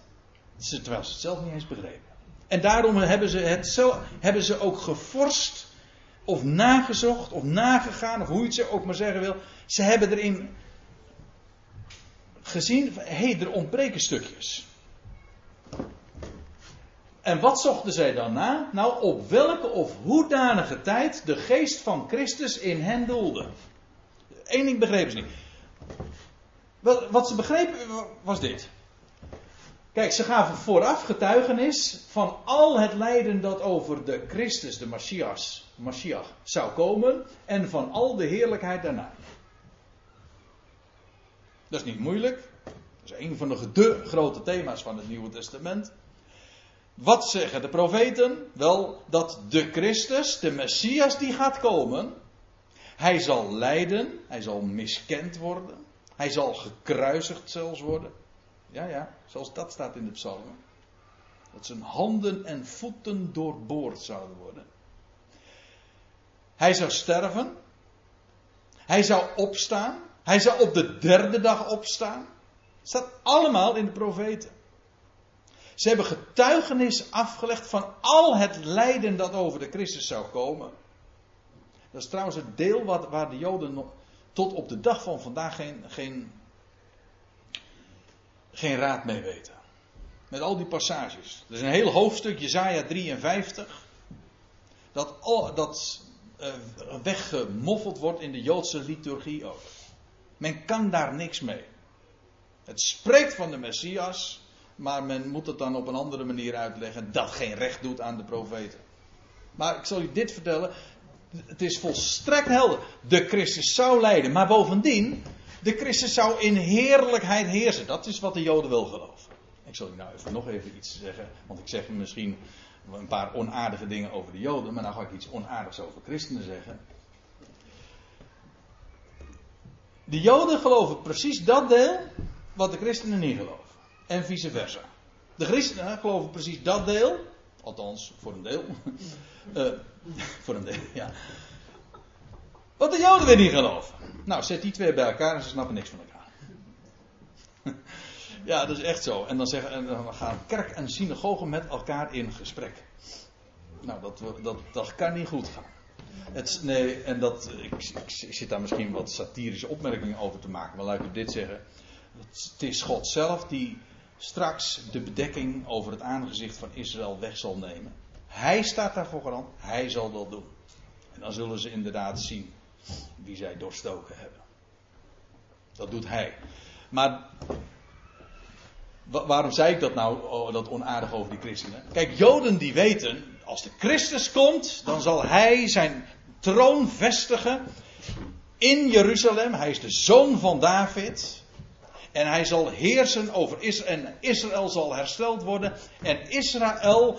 terwijl ze het zelf niet eens begrepen. En daarom hebben ze, het zo, hebben ze ook geforst, of nagezocht, of nagegaan, of hoe je het ook maar zeggen wil. Ze hebben erin gezien, hé, er ontbreken stukjes. En wat zochten zij dan na? Nou, op welke of hoedanige tijd de geest van Christus in hen doelde. Eén ding begrepen ze niet. Wat ze begrepen was dit. Kijk, ze gaven vooraf getuigenis van al het lijden dat over de Christus, de Messias, Messias zou komen en van al de heerlijkheid daarna. Dat is niet moeilijk. Dat is een van de, grote thema's van het Nieuwe Testament. Wat zeggen de profeten? Wel, dat de Christus, de Messias die gaat komen, hij zal lijden, hij zal miskend worden, hij zal gekruisigd zelfs worden. Ja, ja, zoals dat staat in de psalmen. Dat zijn handen en voeten doorboord zouden worden. Hij zou sterven. Hij zou opstaan. Hij zou op de derde dag opstaan. Staat allemaal in de profeten. Ze hebben getuigenis afgelegd van al het lijden dat over de Christus zou komen. Dat is trouwens het deel wat, waar de Joden nog tot op de dag van vandaag geen, geen, geen raad mee weten. Met al die passages. Er is een heel hoofdstuk, Jezaja 53. Dat, uh, weggemoffeld wordt in de Joodse liturgie ook. Men kan daar niks mee. Het spreekt van de Messias, maar men moet het dan op een andere manier uitleggen dat geen recht doet aan de profeten. Maar ik zal u dit vertellen. Het is volstrekt helder. De Christus zou lijden. Maar bovendien, de Christus zou in heerlijkheid heersen. Dat is wat de Joden wil geloven. Ik zal u nou even nog even iets zeggen. Want ik zeg misschien een paar onaardige dingen over de Joden. Maar dan ga ik iets onaardigs over christenen zeggen. De Joden geloven precies dat deel wat de christenen niet geloven. En vice versa. De christenen geloven precies dat deel. Althans, voor een deel. Uh, voor een deel, ja. Wat de Joden weer niet geloven. Nou, zet die twee bij elkaar en ze snappen niks van elkaar. ja, dat is echt zo. En dan, zeggen, en dan gaan kerk en synagogen met elkaar in gesprek. Nou, dat, dat, dat kan niet goed gaan. Het, nee, en dat, ik, ik, zit daar misschien wat satirische opmerkingen over te maken, maar laat ik dit zeggen. Het is God zelf die straks de bedekking over het aangezicht van Israël weg zal nemen. Hij staat daarvoor garant, hij zal dat doen. En dan zullen ze inderdaad zien wie zij doorstoken hebben. Dat doet hij. Maar waarom zei ik dat nou, oh, dat onaardig over die christenen? Kijk, Joden die weten, als de Christus komt, dan zal hij zijn troon vestigen in Jeruzalem. Hij is de zoon van David. En hij zal heersen over Israël. En Israël zal hersteld worden. En Israël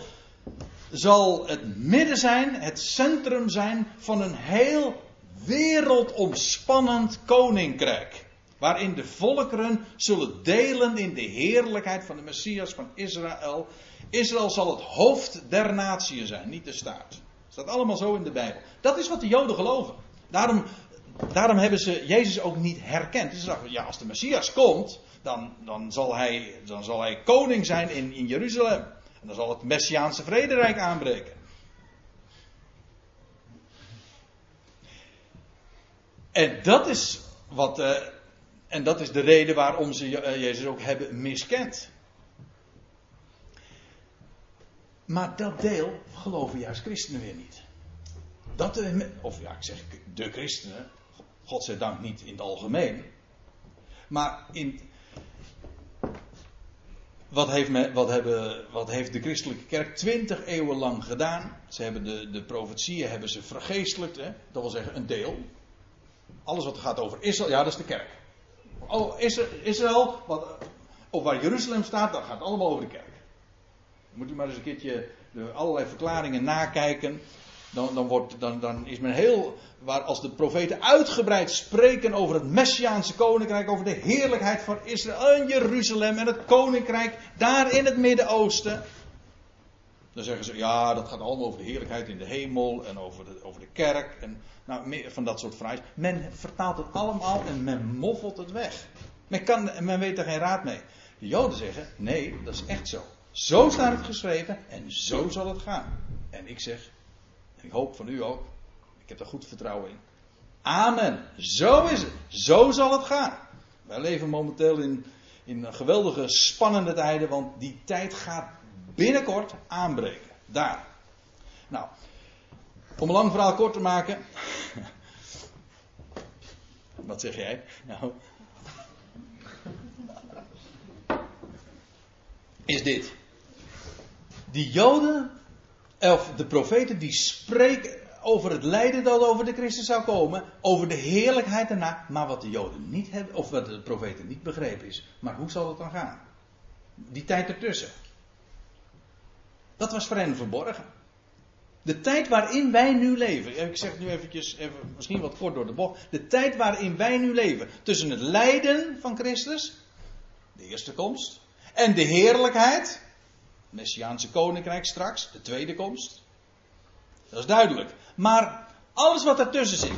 zal het midden zijn, het centrum zijn van een heel wereldomspannend koninkrijk. Waarin de volkeren zullen delen in de heerlijkheid van de Messias van Israël. Israël zal het hoofd der natie zijn, niet de staat. Staat allemaal zo in de Bijbel. Dat is wat de Joden geloven. Daarom daarom hebben ze Jezus ook niet herkend. Ze dachten, ja, als de Messias komt, dan, dan, zal, hij, dan zal hij koning zijn in, in Jeruzalem. En dan zal het Messiaanse vrederijk aanbreken. En dat is, wat, uh, en dat is de reden waarom ze Jezus ook hebben miskend. Maar dat deel geloven juist christenen weer niet. Dat, of ja, ik zeg de christenen, Godzijdank niet in het algemeen. Maar in. Wat heeft, wat, hebben, wat heeft de christelijke kerk twintig eeuwen lang gedaan? Ze hebben de, de profetieën hebben ze vergeestelijkt, hè? dat wil zeggen een deel. Alles wat gaat over Israël, ja, dat is de kerk. Oh, Israël, wat, of waar Jeruzalem staat, dat gaat allemaal over de kerk. Moet u maar eens een keertje de allerlei verklaringen nakijken dan, dan, wordt, dan, dan is men heel. Waar als de profeten uitgebreid spreken over het Messiaanse koninkrijk, over de heerlijkheid van Israël en Jeruzalem en het koninkrijk daar in het Midden-Oosten. Dan zeggen ze, ja, dat gaat allemaal over de heerlijkheid in de hemel en over de, over de kerk en nou, meer van dat soort vragen. Men vertaalt het allemaal en men moffelt het weg. Men, kan, men weet er geen raad mee. De Joden zeggen, nee, dat is echt zo. Zo staat het geschreven en zo zal het gaan. En ik zeg, ik hoop van u ook. Ik heb er goed vertrouwen in. Amen. Zo is het. Zo zal het gaan. Wij leven momenteel in, in geweldige spannende tijden, want die tijd gaat binnenkort aanbreken. Daar. Nou, om een lang verhaal kort te maken. Wat zeg jij? Nou. Is dit. Die Joden, of de profeten, die spreken over het lijden dat over de Christus zou komen, over de heerlijkheid daarna, maar wat de Joden niet hebben, of wat de profeten niet begrepen is. Maar hoe zal het dan gaan? Die tijd ertussen. Dat was voor hen verborgen. De tijd waarin wij nu leven. Ik zeg nu eventjes, even, misschien wat kort door de bocht. De tijd waarin wij nu leven. Tussen het lijden van Christus, de eerste komst, en de heerlijkheid, Messiaanse koninkrijk straks, de tweede komst. Dat is duidelijk. Maar alles wat ertussen zit,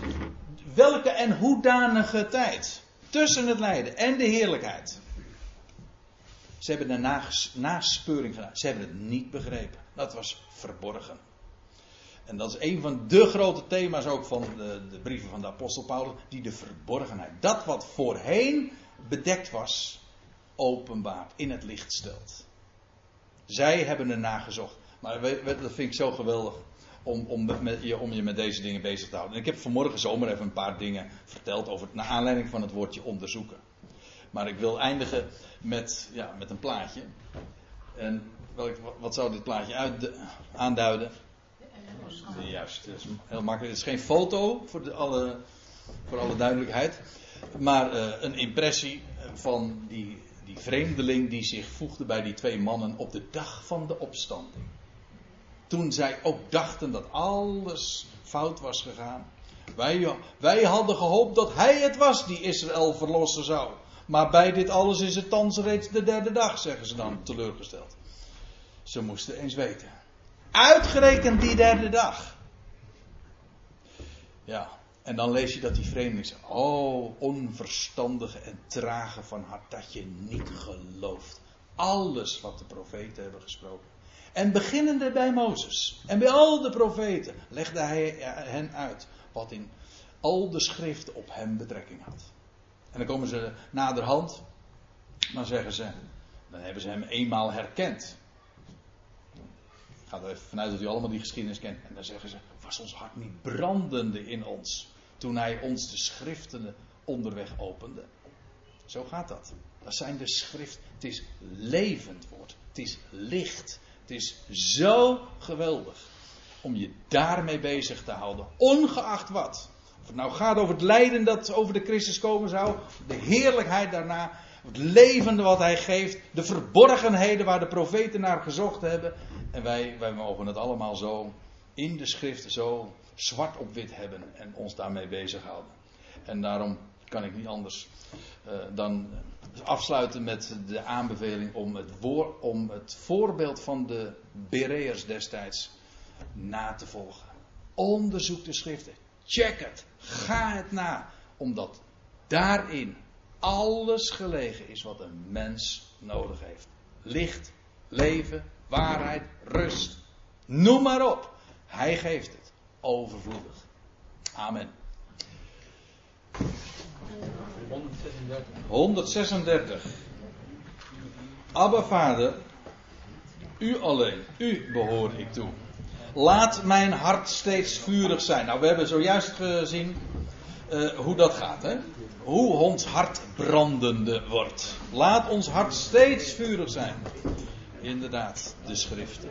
welke en hoedanige tijd, tussen het lijden en de heerlijkheid. Ze hebben een naspeuring gedaan. Ze hebben het niet begrepen. Dat was verborgen. En dat is een van de grote thema's ook van de, de, brieven van de apostel Paulus. Die de verborgenheid, dat wat voorheen bedekt was, openbaart, in het licht stelt. Zij hebben er nagezocht. Maar dat vind ik zo geweldig om, om, je, om je met deze dingen bezig te houden. En ik heb vanmorgen zomer even een paar dingen verteld over, naar aanleiding van het woordje onderzoeken. Maar ik wil eindigen met, ja, met een plaatje. En welk, wat zou dit plaatje uit, aanduiden? Juist, het is heel makkelijk. Het is geen foto voor, alle, voor alle duidelijkheid. Maar uh, een impressie van die, die vreemdeling die zich voegde bij die twee mannen op de dag van de opstanding. Toen zij ook dachten dat alles fout was gegaan. Wij, wij hadden gehoopt dat hij het was die Israël verlossen zou. Maar bij dit alles is het thans reeds de derde dag, zeggen ze dan teleurgesteld. Ze moesten eens weten. Uitgerekend die derde dag. Ja, en dan lees je dat die vreemdeling zegt: Oh, onverstandige en trage van hart dat je niet gelooft. Alles wat de profeten hebben gesproken. En beginnende bij Mozes en bij al de profeten legde hij hen uit wat in al de schriften op hem betrekking had. En dan komen ze naderhand, dan zeggen ze, dan hebben ze hem eenmaal herkend. Ik ga er even vanuit dat u allemaal die geschiedenis kent. En dan zeggen ze, was ons hart niet brandende in ons toen hij ons de schriften onderweg opende. Zo gaat dat. Dat zijn de schriften. Het is levend woord. Het is licht. Het is zo geweldig om je daarmee bezig te houden, ongeacht wat. Of het nou gaat over het lijden dat over de Christus komen zou, de heerlijkheid daarna, het levende wat hij geeft, de verborgenheden waar de profeten naar gezocht hebben. En wij, wij mogen het allemaal zo in de schriften zo zwart op wit hebben en ons daarmee bezighouden. En daarom kan ik niet anders uh, dan afsluiten met de aanbeveling om het, om het voorbeeld van de Bereërs destijds na te volgen. Onderzoek de schriften. Check het. Ga het na. Omdat daarin alles gelegen is wat een mens nodig heeft. Licht, leven, waarheid, rust. Noem maar op. Hij geeft het. Overvloedig. Amen. 136. Abba Vader, u alleen, u behoor ik toe. Laat mijn hart steeds vurig zijn. Nou, we hebben zojuist gezien uh, hoe dat gaat. Hè? Hoe ons hart brandende wordt. Laat ons hart steeds vurig zijn. Inderdaad, de schriften.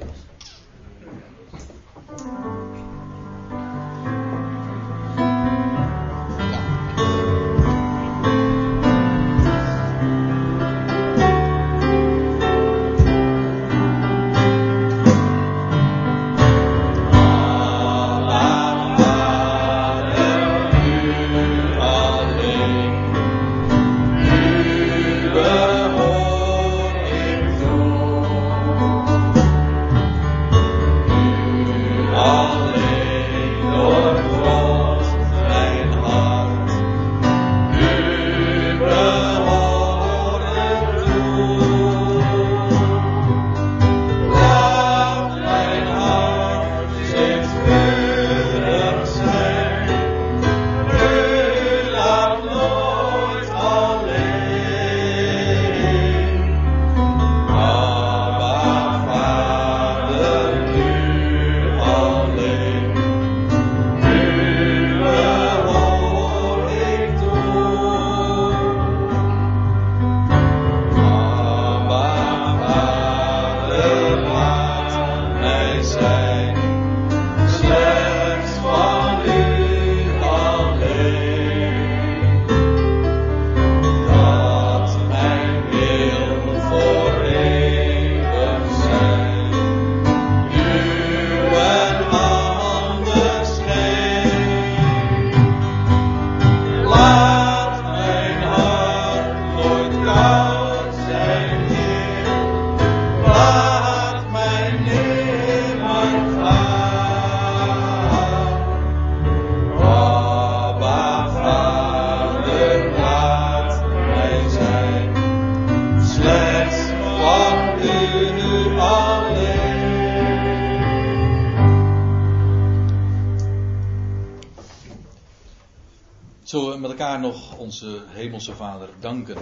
Onze Vader danken.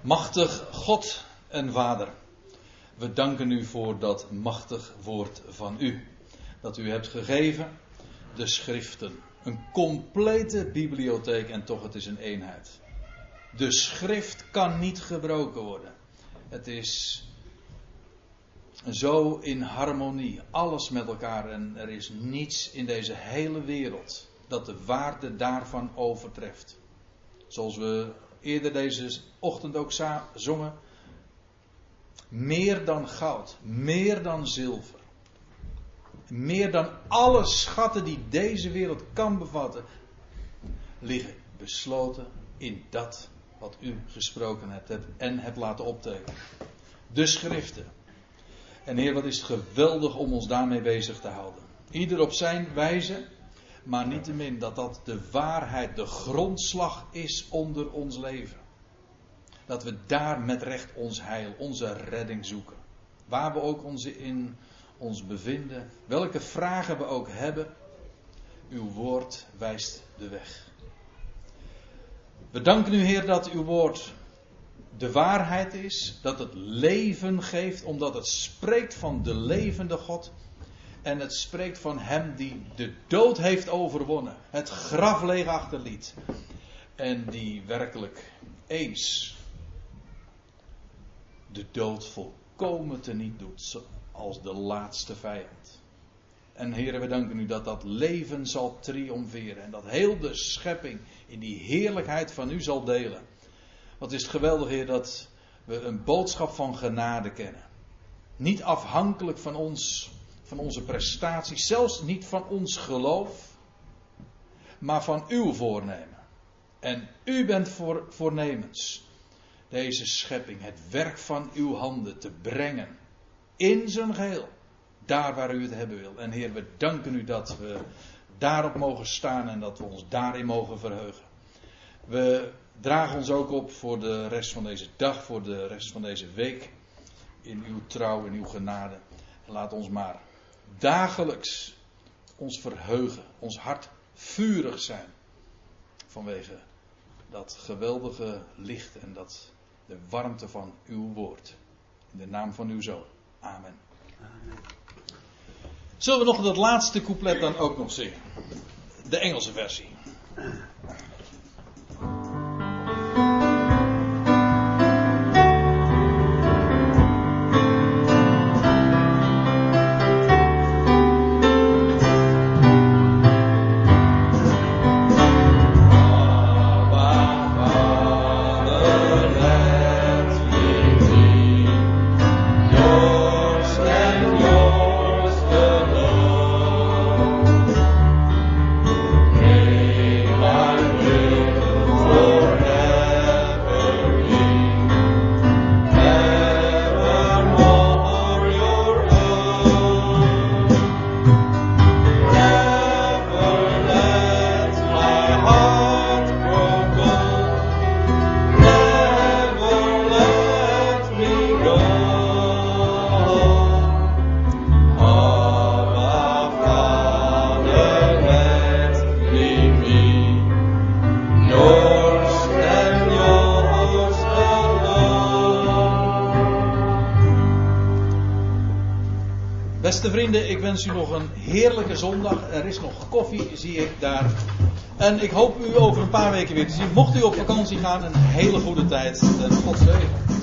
Machtig God en Vader, we danken u voor dat machtig woord van u. Dat u hebt gegeven, de schriften. Een complete bibliotheek en toch het is een eenheid. De schrift kan niet gebroken worden. Het is zo in harmonie, alles met elkaar en er is niets in deze hele wereld dat de waarde daarvan overtreft. Zoals we eerder deze ochtend ook zongen. Meer dan goud, meer dan zilver. Meer dan alle schatten die deze wereld kan bevatten, liggen besloten in dat wat u gesproken hebt en hebt laten optekenen. De schriften. En Heer, wat is het geweldig om ons daarmee bezig te houden. Ieder op zijn wijze, maar niettemin dat dat de waarheid, de grondslag is onder ons leven. Dat we daar met recht ons heil, onze redding zoeken. Waar we ook ons in ons bevinden, welke vragen we ook hebben, uw woord wijst de weg. We danken u, Heer, dat uw woord de waarheid is, dat het leven geeft, omdat het spreekt van de levende God. En het spreekt van Hem die de dood heeft overwonnen, het graf leeg achterliet. En die werkelijk eens de dood volkomen teniet doet als de laatste vijand. En heren, we danken u dat dat leven zal triomferen en dat heel de schepping in die heerlijkheid van u zal delen. Wat is het geweldig, Heer, dat we een boodschap van genade kennen. Niet afhankelijk van ons, van onze prestaties, zelfs niet van ons geloof, maar van uw voornemen. En u bent voor, voornemens deze schepping, het werk van uw handen te brengen in zijn geheel. Daar waar u het hebben wil. En Heer, we danken u dat we daarop mogen staan en dat we ons daarin mogen verheugen. We dragen ons ook op voor de rest van deze dag, voor de rest van deze week. In uw trouw, in uw genade. En laat ons maar dagelijks ons verheugen, ons hart vurig zijn. Vanwege dat geweldige licht en dat, de warmte van uw woord. In de naam van uw zoon. Amen. Zullen we nog dat laatste couplet dan ook nog zingen? De Engelse versie. Wens u nog een heerlijke zondag. Er is nog koffie, zie ik daar. En ik hoop u over een paar weken weer te zien. Mocht u op vakantie gaan, een hele goede tijd. God zegen.